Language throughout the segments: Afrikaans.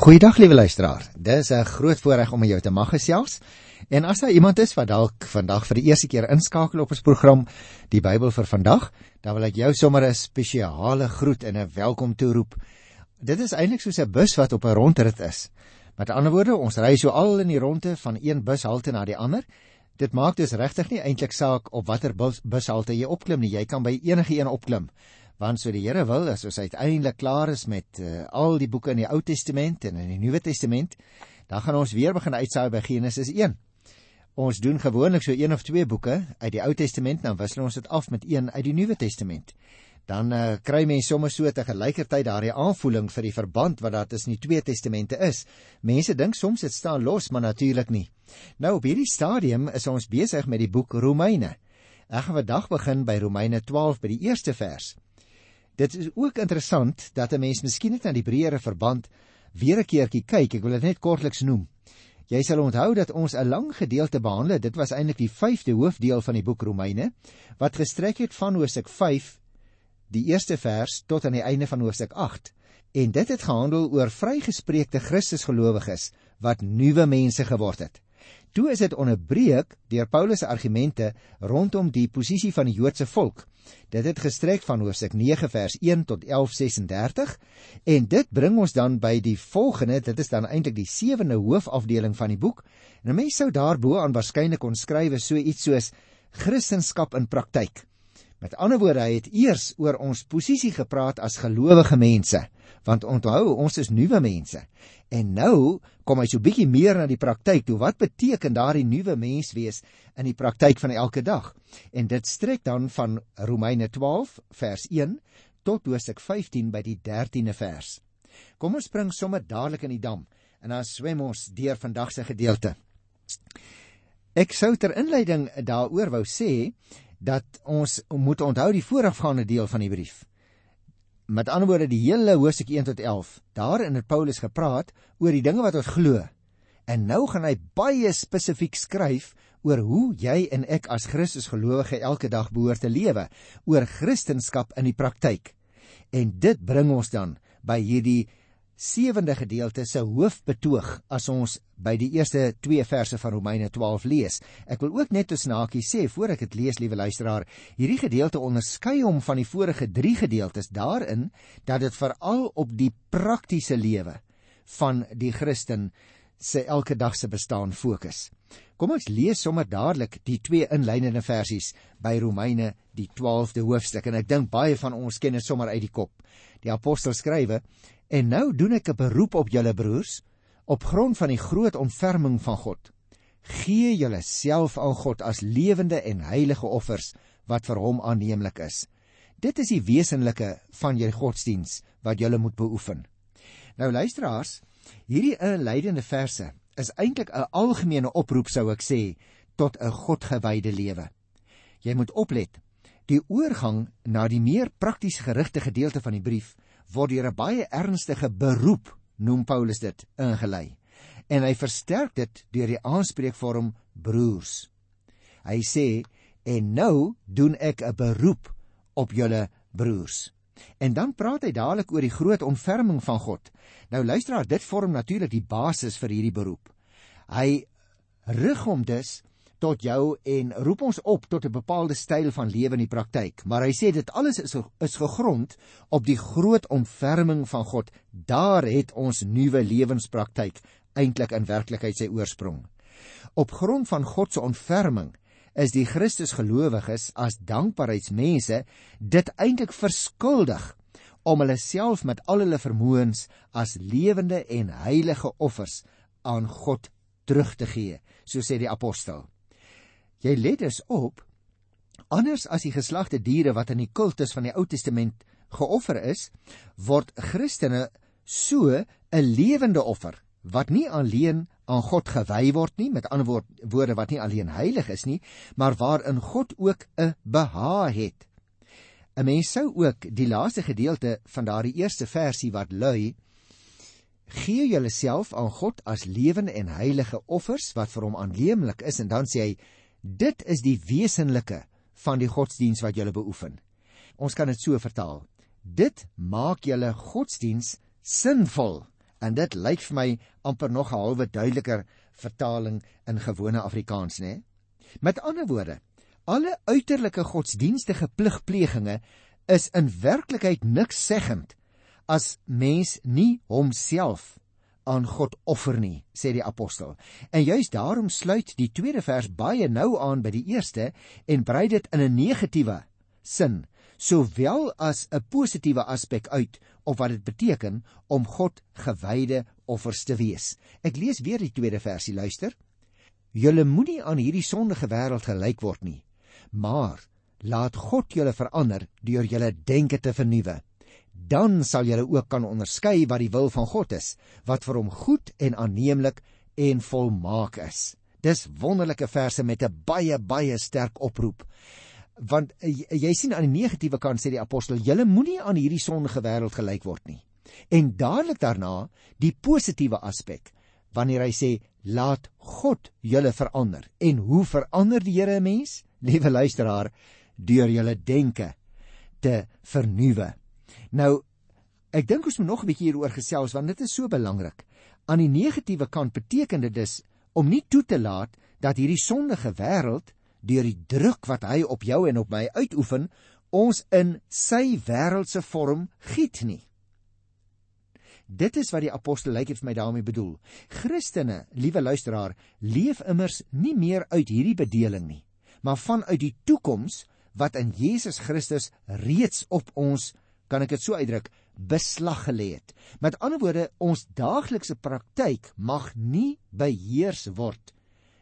Goeiedag liewe luisteraar. Dis 'n groot voorreg om jou te mag gesels. En as daar iemand is wat dalk vandag vir die eerste keer inskakel op ons program Die Bybel vir vandag, dan wil ek jou sommer 'n spesiale groet en 'n welkom toeroep. Dit is eintlik soos 'n bus wat op 'n rondrit is. Met ander woorde, ons ry so al in die ronde van een bushalte na die ander. Dit maak dus regtig nie eintlik saak op watter bus, bushalte jy opklim nie. Jy kan by enige een opklim want so die Here wil as ons uiteindelik klaar is met uh, al die boeke in die Ou Testament en in die Nuwe Testament, dan gaan ons weer begin uitsaai by Genesis 1. Ons doen gewoonlik so een of twee boeke uit die Ou Testament, dan wissel ons dit af met een uit die Nuwe Testament. Dan uh, kry mense sommer so te gelykertyd daardie aanvoeling vir die verband wat daar tussen die twee testamente is. Mense dink soms dit staan los, maar natuurlik nie. Nou op hierdie stadium is ons besig met die boek Romeine. Ek gaan vandag begin by Romeine 12 by die eerste vers. Dit is ook interessant dat 'n mens miskien net aan die breëre verband weer 'n keertjie kyk. Ek wil dit net kortliks noem. Jy sal onthou dat ons 'n lang gedeelte behandel. Dit was eintlik die 5de hoofdeel van die boek Romeine wat gestrek het van hoofstuk 5 die eerste vers tot aan die einde van hoofstuk 8. En dit het gehandel oor vrygespreekte Christusgelowiges wat nuwe mense geword het. Toe is dit onderbreek deur Paulus se argumente rondom die posisie van die Joodse volk Dit het gestrek van hoofstuk 9 vers 1 tot 11:36 en dit bring ons dan by die volgende, dit is dan eintlik die sewende hoofafdeling van die boek. En 'n mens sou daarbo aan waarskynlik kon skrywe so iets soos Christendom in praktyk. Met ander woorde, hy het eers oor ons posisie gepraat as gelowige mense, want onthou, ons is nuwe mense. En nou kom hy so bietjie meer na die praktyk toe. Wat beteken daardie nuwe mens wees in die praktyk van elke dag? En dit strek dan van Romeine 12 vers 1 tot Hoofstuk 15 by die 13de vers. Kom ons spring sommer dadelik in die dam en dan swem ons deur vandag se gedeelte. Ek sou ter inleiding daaroor wou sê dat ons moet onthou die voorafgaande deel van die brief. Met ander woorde die hele hoofstuk 1 tot 11. Daarin het Paulus gepraat oor die dinge wat ons glo. En nou gaan hy baie spesifiek skryf oor hoe jy en ek as Christus gelowige elke dag behoort te lewe, oor Christendom in die praktyk. En dit bring ons dan by hierdie sewende gedeelte se hoofbetoog as ons by die eerste 2 verse van Romeine 12 lees. Ek wil ook net tussen hakies sê voor ek dit lees, liewe luisteraar, hierdie gedeelte onderskei hom van die vorige 3 gedeeltes daarin dat dit veral op die praktiese lewe van die Christen se elke dag se bestaan fokus. Kom ons lees sommer dadelik die twee inleidende versies by Romeine die 12de hoofstuk en ek dink baie van ons ken dit sommer uit die kop. Die apostel skrywe En nou doen ek 'n beroep op julle broers op grond van die groot ontferming van God. Gee julle self aan God as lewende en heilige offers wat vir hom aanneemlik is. Dit is die wesenlike van julle godsdiens wat julle moet beoefen. Nou luisteraars, hierdie inleidende verse is eintlik 'n algemene oproep sou ek sê tot 'n godgewyde lewe. Jy moet oplet. Die oorgang na die meer prakties gerigte gedeelte van die brief word deur 'n baie ernstige beroep, noem Paulus dit, ingelei. En hy versterk dit deur die aanspreekvorm broers. Hy sê en nou doen ek 'n beroep op julle broers. En dan praat hy dadelik oor die groot ontferming van God. Nou luisteraar, dit vorm natuurlik die basis vir hierdie beroep. Hy rig hom dus tot jou en roep ons op tot 'n bepaalde styl van lewe in die praktyk. Maar hy sê dit alles is is gegrond op die groot ontferming van God. Daar het ons nuwe lewenspraktyk eintlik in werklikheid sy oorsprong. Op grond van God se ontferming is die Christusgelowiges as dankbaarheidsmense dit eintlik verskuldig om hulle self met al hulle vermoëns as lewende en heilige offers aan God terug te gee, so sê die apostel. Jy let dus op anders as die geslagte diere wat in die kultus van die Ou Testament geoffer is, word Christene so 'n lewende offer wat nie alleen aan God gewy word nie, met ander woord, woorde wat nie alleen heilig is nie, maar waarin God ook 'n behaag het. 'n Mens sou ook die laaste gedeelte van daardie eerste versie wat lui: Gee julleself aan God as lewende en heilige offers wat vir hom aanneemlik is en dan sê hy Dit is die wesenlike van die godsdiens wat jy beoefen. Ons kan dit so vertaal. Dit maak julle godsdiens sinvol En dit lyk vir my amper nog 'n halwe duideliker vertaling in gewone Afrikaans, né? Met ander woorde, alle uiterlike godsdienstige pligplegings is in werklikheid niks seggend as mens nie homself aan God offer nie, sê die apostel. En juis daarom sluit die tweede vers baie nou aan by die eerste en brei dit in 'n negatiewe sin sowel as 'n positiewe aspek uit of wat dit beteken om God gewyde offers te wees. Ek lees weer die tweede versie, luister. Julle moenie aan hierdie sondige wêreld gelyk word nie, maar laat God julle verander deur julle denke te vernuwe. Dan sal julle ook kan onderskei wat die wil van God is, wat vir hom goed en aanneemlik en volmaak is. Dis wonderlike verse met 'n baie baie sterk oproep. Want uh, jy sien aan die negatiewe kant sê die apostel julle moenie aan hierdie sondige wêreld gelyk word nie. En dadelik daarna die positiewe aspek wanneer hy sê laat God julle verander. En hoe verander die Here 'n mens? Liewe luisteraar deur julle denke te vernuwe nou ek dink ons moet nog 'n bietjie hieroor gesels want dit is so belangrik aan die negatiewe kant beteken dit dus om nie toe te laat dat hierdie sondige wêreld deur die druk wat hy op jou en op my uitoefen, ons in sy wêreldse vorm giet nie. Dit is wat die apostel lyk het vir my daarmee bedoel. Christene, liewe luisteraar, leef immers nie meer uit hierdie bedeling nie, maar vanuit die toekoms wat in Jesus Christus reeds op ons, kan ek dit so uitdruk, beslag gelê het. Met ander woorde, ons daaglikse praktyk mag nie beheers word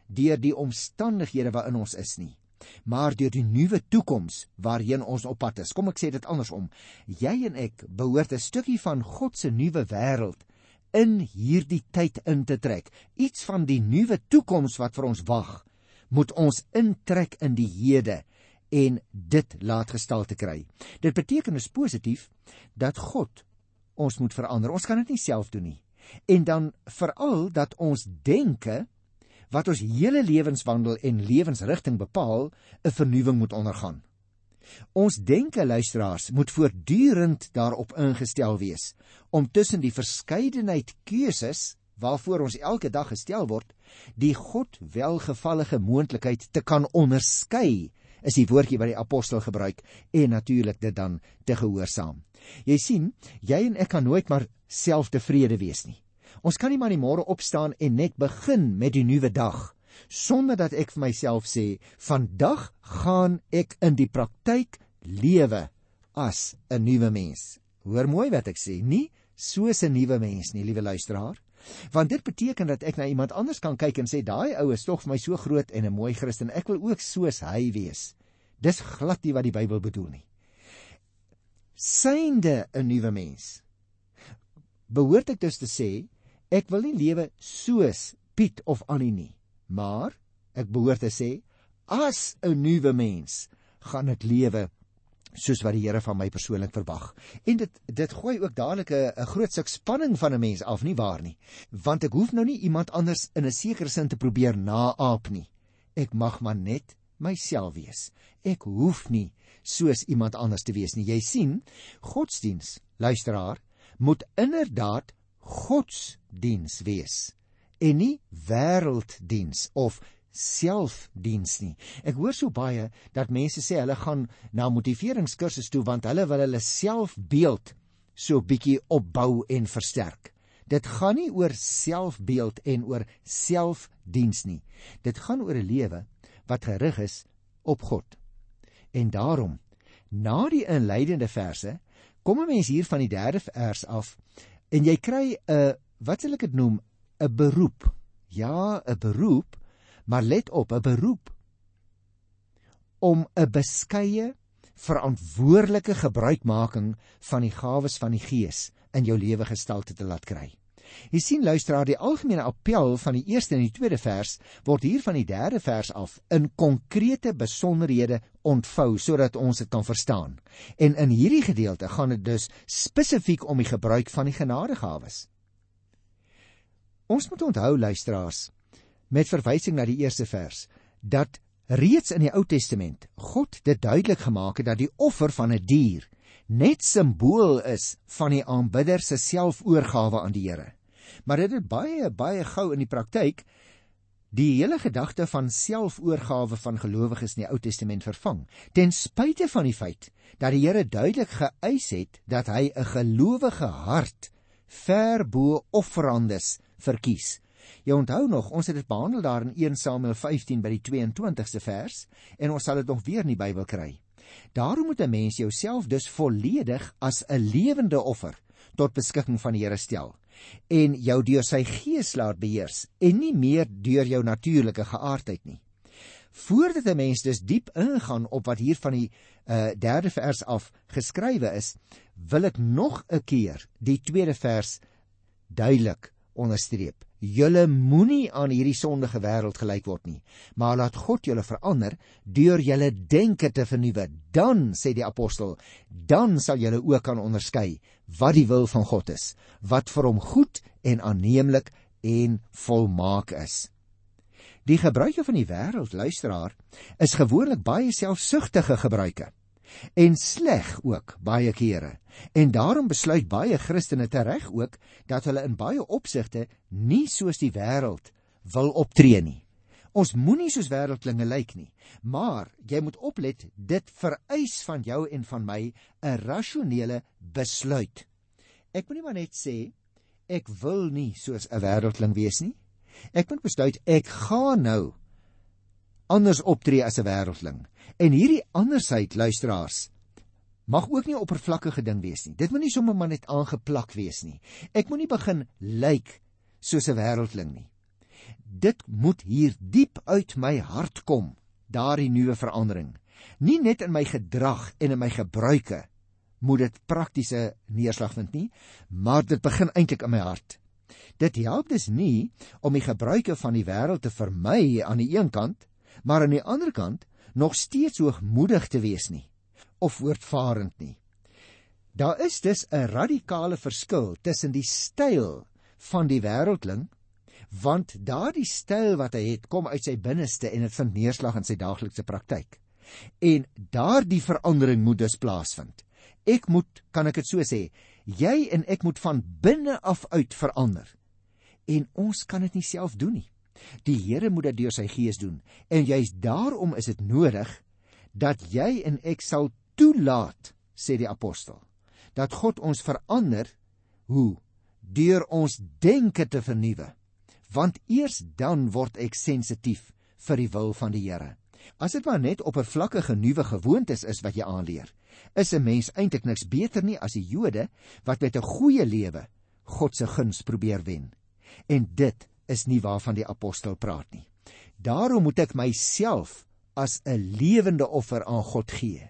deur die omstandighede waarin ons is nie maar deur die nuwe toekoms waarheen ons op pad is. Kom ek sê dit andersom. Jy en ek behoort 'n stukkie van God se nuwe wêreld in hierdie tyd in te trek. Iets van die nuwe toekoms wat vir ons wag, moet ons intrek in die hede en dit laat gestalte kry. Dit beteken is positief dat God ons moet verander. Ons kan dit nie self doen nie. En dan veral dat ons denke wat ons hele lewenswandel en lewensrigting bepaal, 'n vernuwing moet ondergaan. Ons denke luisteraars moet voortdurend daarop ingestel wees om tussen die verskeidenheid keuses waarvoor ons elke dag gestel word, die God welgevallige moontlikheid te kan onderskei is die woordjie wat die apostel gebruik en natuurlik dit dan te gehoorsaam. Jy sien, jy en ek kan nooit maar selftevrede wees nie. Ons kan nie maar die môre opstaan en net begin met die nuwe dag sonder dat ek vir myself sê, vandag gaan ek in die praktyk lewe as 'n nuwe mens. Hoor mooi wat ek sê, nie soos 'n nuwe mens nie, liewe luisteraar. Want dit beteken dat ek na iemand anders kan kyk en sê daai ou is tog vir my so groot en 'n mooi Christen, ek wil ook soos hy wees. Dis glad nie wat die Bybel bedoel nie. Synde 'n nuwe mens. Behoort ek dus te sê Ek wil nie lewe soos Piet of Annie nie, maar ek behoort te sê as 'n nuwe mens gaan ek lewe soos wat die Here van my persoonlik verwag. En dit dit gooi ook dadelik 'n groot stuk spanning van 'n mens af, nie waar nie? Want ek hoef nou nie iemand anders in 'n sekere sin te probeer naaap nie. Ek mag maar net myself wees. Ek hoef nie soos iemand anders te wees nie. Jy sien, godsdiens, luisteraar, moet inderdaad godsdiens wees en nie wêrelddiens of selfdiens nie. Ek hoor so baie dat mense sê hulle gaan na motiveringskursusse toe want hulle wil hulle selfbeeld so bietjie opbou en versterk. Dit gaan nie oor selfbeeld en oor selfdiens nie. Dit gaan oor 'n lewe wat gerig is op God. En daarom, na die inleidende verse, kom 'n mens hier van die 3de vers af en jy kry 'n wat sal ek dit noem 'n beroep ja 'n beroep maar let op 'n beroep om 'n beskeie verantwoordelike gebruikmaking van die gawes van die gees in jou lewe gestalte te laat kry Jy sien luisteraar, die algemene appel van die eerste en die tweede vers word hier van die derde vers af in konkrete besonderhede ontvou sodat ons dit kan verstaan. En in hierdie gedeelte gaan dit dus spesifiek om die gebruik van die genadegawes. Ons moet onthou luisteraars, met verwysing na die eerste vers, dat reeds in die Ou Testament God dit duidelik gemaak het dat die offer van 'n die dier net simbool is van die aanbidder se selfoorgawe aan die Here. Maar dit het baie baie gou in die praktyk die hele gedagte van selfoorgawe van gelowiges in die Ou Testament vervang, ten spyte van die feit dat die Here duidelik geëis het dat hy 'n gelowige hart ver bo offerandes verkies. Jy onthou nog, ons het dit behandel daar in 1 Samuel 15 by die 22ste vers en ons sal dit nog weer in die Bybel kry. Daarom moet 'n mens jouself dus volledig as 'n lewende offer tot beskikking van die Here stel en jou deur sy gees laat beheers en nie meer deur jou natuurlike geaardheid nie. Voordat 'n mens dus diep ingaan op wat hier van die uh, derde vers af geskrywe is, wil ek nog 'n keer die tweede vers duidelik onderstreep. Julle moenie aan hierdie sondige wêreld gelyk word nie, maar laat God julle verander deur julle denke te vernuwe. Dan, sê die apostel, dan sal julle ook kan onderskei wat die wil van God is, wat vir hom goed en aanneemlik en volmaak is. Die gebruike van die wêreld, luisteraar, is gewoonlik baie selfsugtige gebruike en sleg ook baie kere. En daarom besluit baie Christene tereg ook dat hulle in baie opsigte nie soos die wêreld wil optree nie. Ons moenie soos wêreldlinge lyk nie, maar jy moet oplet, dit vereis van jou en van my 'n rasionele besluit. Ek moenie maar net sê ek wil nie soos 'n wêreldling wees nie. Ek moet besluit ek gaan nou anders optree as 'n wêreldling. En hierdie andersheid luisteraars mag ook nie 'n oppervlakkige ding wees nie. Dit moet nie sommer maar net aangeplak wees nie. Ek moenie begin lyk soos 'n wêreldling nie. Dit moet hier diep uit my hart kom, daardie nuwe verandering. Nie net in my gedrag en in my gebruike moet dit praktiese neerslag vind nie, maar dit begin eintlik in my hart. Dit help dus nie om die gebruike van die wêreld te vermy aan die een kant maar aan die ander kant nog steeds hoogmoedig te wees nie of voortvarend nie. Daar is dus 'n radikale verskil tussen die styl van die wêreldling want daardie styl wat hy het kom uit sy binneste en dit vind neerslag in sy daaglikse praktyk. En daardie verandering moet dus plaasvind. Ek moet, kan ek dit so sê, jy en ek moet van binne af uit verander. En ons kan dit nie self doen nie. Die Here moet dit deur sy gees doen en juist daarom is dit nodig dat jy en ek sal toelaat, sê die apostel, dat God ons verander hoe deur ons denke te vernuwe. Want eers dan word ek sensitief vir die wil van die Here. As dit maar net oppervlakkige nuwe gewoontes is wat jy aanleer, is 'n mens eintlik niks beter nie as die Jode wat met 'n goeie lewe God se guns probeer wen. En dit is nie waarvan die apostel praat nie. Daarom moet ek myself as 'n lewende offer aan God gee.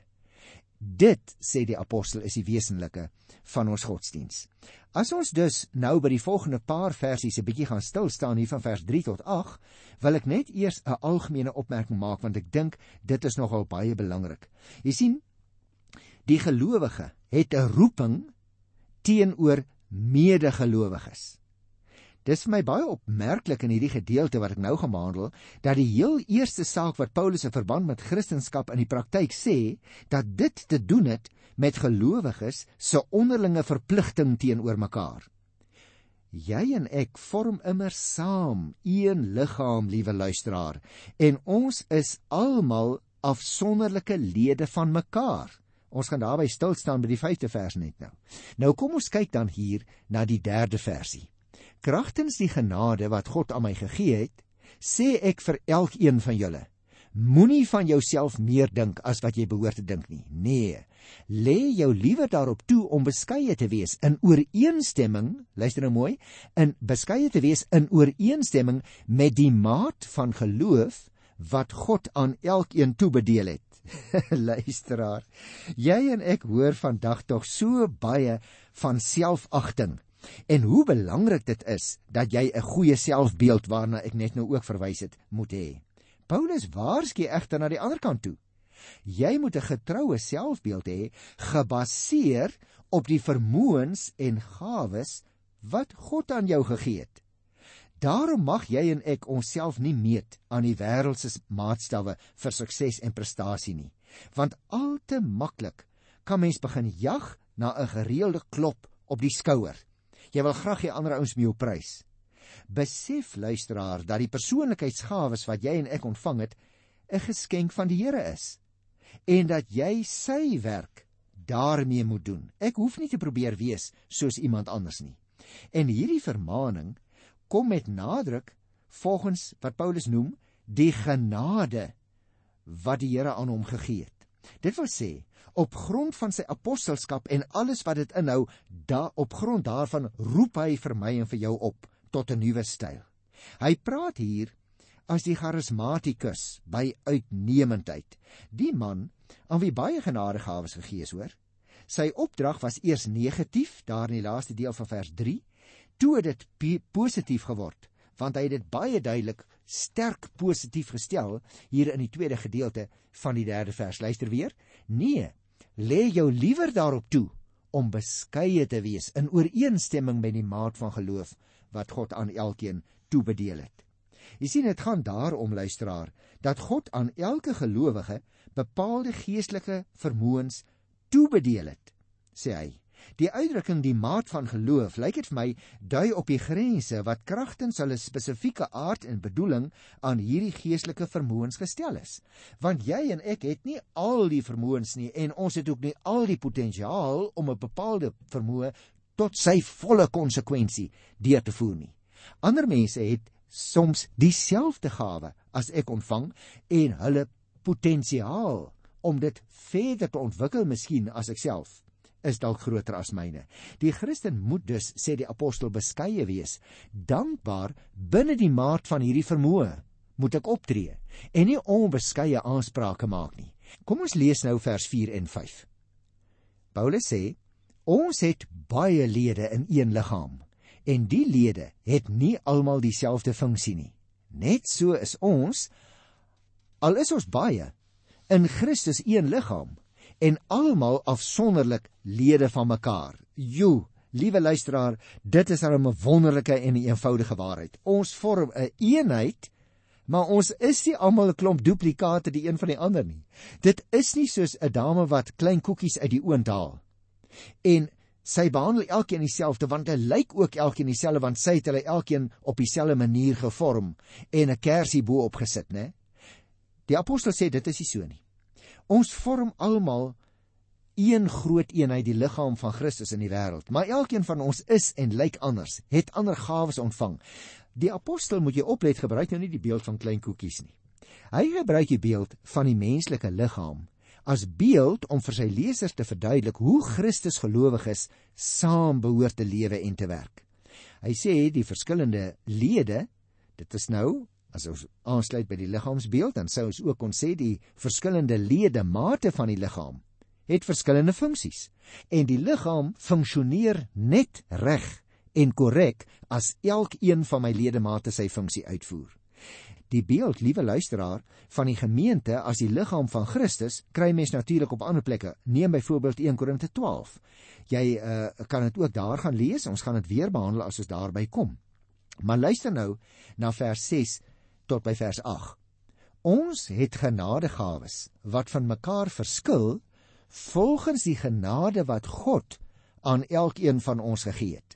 Dit sê die apostel is die wesenlike van ons godsdiens. As ons dus nou by die volgende paar versies 'n bietjie gaan stil staan hier van vers 3 tot 8, wil ek net eers 'n algemene opmerking maak want ek dink dit is nogal baie belangrik. Jy sien, die gelowige het 'n roeping teenoor medegelowiges. Dis vir my baie opmerklik in hierdie gedeelte wat ek nou gaan behandel, dat die heel eerste saak wat Paulus in verband met Christendom in die praktyk sê, dat dit te doen het met gelowiges se onderlinge verpligting teenoor mekaar. Jy en ek vorm immer saam een liggaam, liewe luisteraar, en ons is almal afsonderlike lede van mekaar. Ons gaan daarby stil staan by die 5de vers net nou. Nou kom ons kyk dan hier na die 3de versie. Kragtens die genade wat God aan my gegee het, sê ek vir elkeen van julle: Moenie van jouself meer dink as wat jy behoort te dink nie. Nee, lê jou liewer daarop toe om beskeie te wees in ooreenstemming, luister nou mooi, in beskeie te wees in ooreenstemming met die maat van geloof wat God aan elkeen toebedeel het. Luisteraar, jy en ek hoor vandag tog so baie van selfagting En hoe belangrik dit is dat jy 'n goeie selfbeeld waarna ek net nou ook verwys het, moet hê. Paulus waarsku egter na die ander kant toe. Jy moet 'n getroue selfbeeld hê, gebaseer op die vermoëns en gawes wat God aan jou gegee het. Daarom mag jy en ek onsself nie meet aan die wêreldse maatstawwe vir sukses en prestasie nie, want al te maklik kan mens begin jag na 'n gereelde klop op die skouer Jy wil graag hê ander ouens moet jou prys. Besef luisteraar dat die persoonlikheidsgawes wat jy en ek ontvang het 'n geskenk van die Here is en dat jy sy werk daarmee moet doen. Ek hoef nie te probeer wees soos iemand anders nie. En hierdie vermaaning kom met nadruk volgens wat Paulus noem die genade wat die Here aan hom gegee het. Dit wil sê op grond van sy apostelskap en alles wat dit inhou, da op grond daarvan roep hy vir my en vir jou op tot 'n nuwe styl. Hy praat hier as die charismatikus by uitnemendheid. Die man aan wie baie genadegawes gegee is, hoor. Sy opdrag was eers negatief daar in die laaste deel van vers 3, toe dit positief geword want hy het dit baie duidelik sterk positief gestel hier in die tweede gedeelte van die derde vers. Luister weer. Nee, lê jou liewer daarop toe om beskeie te wees in ooreenstemming met die maat van geloof wat God aan elkeen toebedeel het. Jy sien dit gaan daarom luisteraar dat God aan elke gelowige bepaalde geestelike vermoëns toebedeel het, sê hy. Die uitdrukking die maat van geloof lyk dit vir my dui op die grense wat kragtens hulle spesifieke aard en bedoeling aan hierdie geestelike vermoëns gestel is. Want jy en ek het nie al die vermoëns nie en ons het ook nie al die potensiaal om 'n bepaalde vermoë tot sy volle konsekwensie deur te voer nie. Ander mense het soms dieselfde gawe as ek ontvang en hulle potensiaal om dit verder te ontwikkel miskien as ek self is dalk groter as myne. Die Christen moet dus sê die apostel beskeie wees, dankbaar binne die maat van hierdie vermoë moet ek optree en nie onbeskeie aansprake maak nie. Kom ons lees nou vers 4 en 5. Paulus sê ons het baie lede in een liggaam en die lede het nie almal dieselfde funksie nie. Net so is ons al is ons baie in Christus een liggaam en almal afsonderlik lede van mekaar. Jo, liewe luisteraar, dit is 'n wonderlike en 'n eenvoudige waarheid. Ons vorm 'n een eenheid, maar ons is nie almal 'n klomp duplikate die een van die ander nie. Dit is nie soos 'n dame wat klein koekies uit die oond haal. En sy behandel elkeen dieselfde want hy lyk ook elkeen dieselfde want sy het hulle elkeen op dieselfde manier gevorm en 'n kersie bo opgesit, né? Die apostel sê dit is nie so nie. Ons vorm almal een groot eenheid, die liggaam van Christus in die wêreld. Maar elkeen van ons is en lyk anders, het ander gawes ontvang. Die apostel moet jy oplet gebruik nou nie die beeld van klein koekies nie. Hy gebruik die beeld van die menslike liggaam as beeld om vir sy lesers te verduidelik hoe Christus gelowiges saam behoort te lewe en te werk. Hy sê die verskillende lede, dit is nou As ons aansluit by die liggaamsbeeld, dan sou ons ook kon sê die verskillende ledemate van die liggaam het verskillende funksies en die liggaam funksioneer net reg en korrek as elkeen van my ledemate sy funksie uitvoer. Die beeld, liewe luisteraar, van die gemeente as die liggaam van Christus kry mens natuurlik op ander plekke. Neem byvoorbeeld 1 Korinte 12. Jy uh, kan dit ook daar gaan lees. Ons gaan dit weer behandel as ons daarby kom. Maar luister nou na vers tot by vers 8. Ons het genadegawes wat van mekaar verskil volgens die genade wat God aan elkeen van ons gegee het.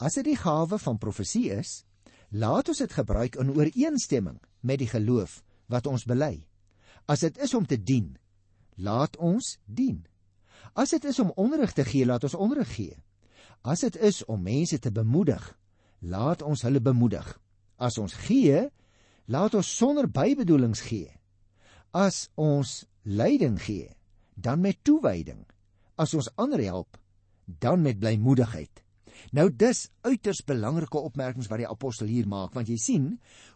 As dit die gawe van profesie is, laat ons dit gebruik in ooreenstemming met die geloof wat ons bely. As dit is om te dien, laat ons dien. As dit is om onderrig te gee, laat ons onderrig gee. As dit is om mense te bemoedig, laat ons hulle bemoedig. As ons gee, laat ons sonder bybedoelings gee. As ons leiding gee, dan met toewyding. As ons ander help, dan met blymoedigheid. Nou dis uiters belangrike opmerkings wat die apostel hier maak, want jy sien,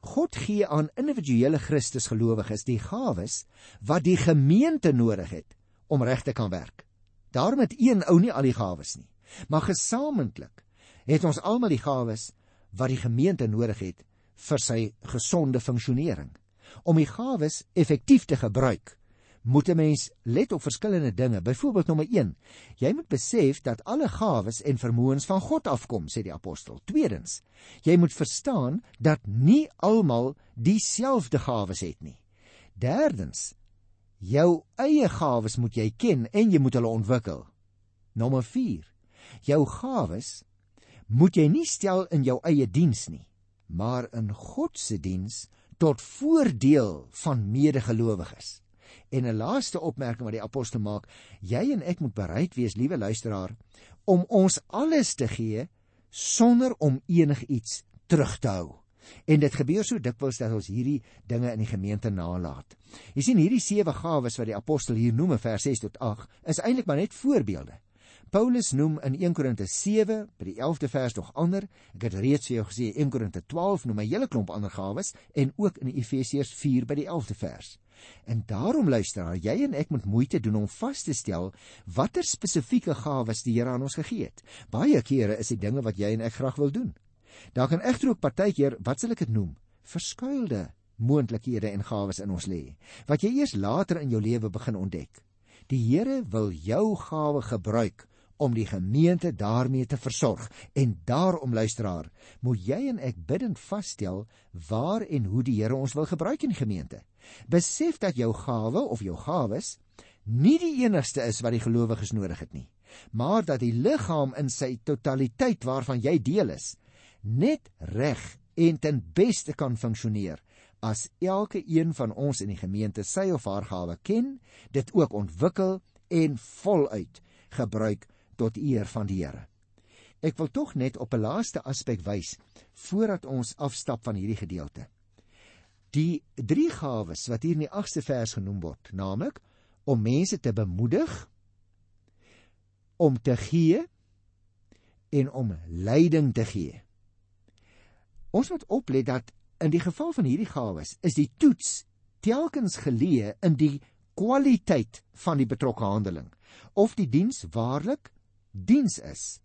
God gee aan individuele Christusgelowiges die gawes wat die gemeente nodig het om reg te kan werk. Daarom het een ou nie al die gawes nie, maar gesamentlik het ons almal die gawes wat die gemeente nodig het vir sy gesonde funksionering. Om die gawes effektief te gebruik, moet 'n mens let op verskillende dinge. Byvoorbeeld nommer 1: Jy moet besef dat alle gawes en vermoëns van God afkom, sê die apostel. Tweedens: Jy moet verstaan dat nie almal dieselfde gawes het nie. Derdens: Jou eie gawes moet jy ken en jy moet hulle ontwikkel. Nommer 4: Jou gawes moet jy nie stel in jou eie diens nie, maar in God se diens tot voordeel van medegelowiges. En 'n laaste opmerking wat die apostel maak, jy en ek moet bereid wees, liewe luisteraar, om ons alles te gee sonder om enigiets terug te hou. En dit gebeur so dikwels dat ons hierdie dinge in die gemeente nalat. Jy sien hierdie sewe gawes wat die apostel hier noem in vers 6 tot 8 is eintlik maar net voorbeelde. Paulus noem in 1 Korinte 7 by die 11de vers nog ander. Ek het reeds vir jou gesê 1 Korinte 12 noem 'n hele klomp ander gawes en ook in Efesiërs 4 by die 11de vers. En daarom luisteraar, jy en ek moet moeite doen om vas te stel watter spesifieke gawes die Here aan ons gegee het. Baie kere is dit dinge wat jy en ek graag wil doen. Daar kan egter ook partykeer, wat sal ek dit noem, verskuilde moontlikhede en gawes in ons lê wat jy eers later in jou lewe begin ontdek. Die Here wil jou gawe gebruik om die gemeente daarmee te versorg. En daarom luisteraar, moet jy en ek bidend vasstel waar en hoe die Here ons wil gebruik in gemeente. Besef dat jou gawe of jou gawes nie die enigste is wat die gelowiges nodig het nie, maar dat die liggaam in sy totaliteit waarvan jy deel is, net reg en ten beste kan funksioneer as elke een van ons in die gemeente sy of haar gawe ken, dit ook ontwikkel en voluit gebruik tot eer van die Here. Ek wil tog net op 'n laaste aspek wys voordat ons afstap van hierdie gedeelte. Die drie gawes wat hier in die 8ste vers genoem word, naamlik om mense te bemoedig, om te gee en om leiding te gee. Ons moet oplet dat in die geval van hierdie gawes is die toets telkens geleë in die kwaliteit van die betrokke handeling of die diens waarlik diens is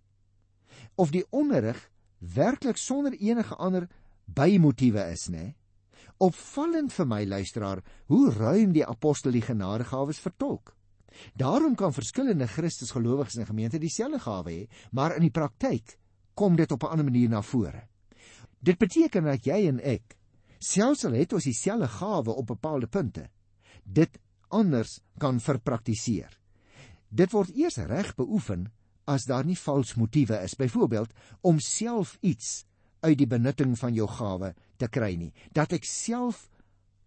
of die onderrig werklik sonder enige ander bymotiewe is nê? Opvallend vir my luisteraar hoe ruim die apostel die genadegawes vertolk. Daarom kan verskillende christusgelowiges in 'n gemeente dieselfde gawe hê maar in die praktyk kom dit op 'n ander manier na vore. Dit beteken dat jy en ek selfs al het ons dieselfde gawe op bepaalde punte dit anders kan verpraktiseer. Dit word eers reg beoefen as daar nie vals motiewe is, byvoorbeeld om self iets uit die benutting van jou gawe te kry nie, dat ek self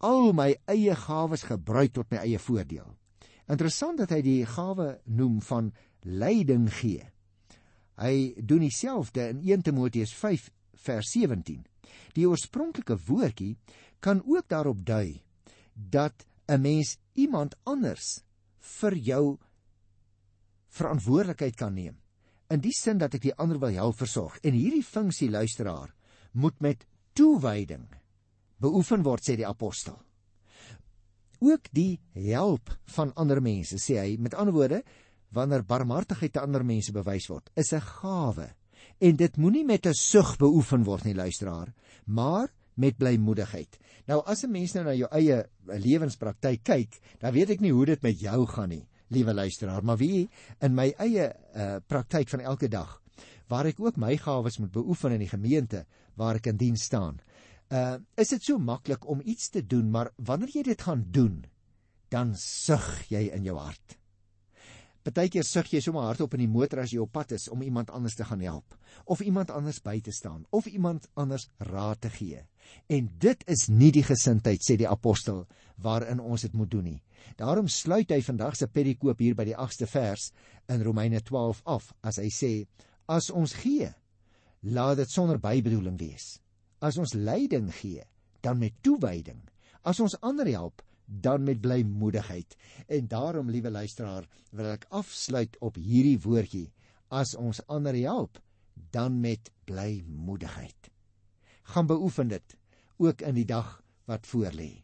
al my eie gawes gebruik tot my eie voordeel. Interessant dat hy die gawe noem van leiding gee. Hy doen dieselfde in 1 Timoteus 5 vers 17. Die oorspronklike woordjie kan ook daarop dui dat 'n mens iemand anders vir jou verantwoordelikheid kan neem. In die sin dat ek die ander wil help versorg. En hierdie funksie luisteraar moet met toewyding beoefen word sê die apostel. Ook die help van ander mense sê hy met ander woorde wanneer barmhartigheid te ander mense bewys word is 'n gawe en dit moenie met 'n sug beoefen word nie luisteraar maar met blymoedigheid. Nou as 'n mens nou na jou eie lewenspraktyk kyk, dan weet ek nie hoe dit met jou gaan nie liewe luisteraar, maar wie in my eie uh, praktyk van elke dag waar ek ook my gawes moet beoefen in die gemeente waar ek in diens staan. Uh is dit so maklik om iets te doen, maar wanneer jy dit gaan doen, dan sug jy in jou hart. Partykeer sug jy sommer hardop in die motor as jy op pad is om iemand anders te gaan help of iemand anders by te staan of iemand anders raad te gee. En dit is nie die gesindheid sê die apostel waarin ons dit moet doen nie. Daarom sluit hy vandag se perikoop hier by die 8ste vers in Romeine 12 af as hy sê as ons gee laat dit sonder bybedoeling wees. As ons leiding gee dan met toewyding. As ons ander help dan met blymoedigheid. En daarom, liewe luisteraar, wil ek afsluit op hierdie woordjie: as ons ander help, dan met blymoedigheid. Gaan beoefen dit ook in die dag wat voorlê.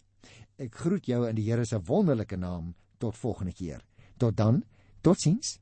Ek groet jou in die Here se wonderlike naam tot volgende keer. Tot dan. Totsiens.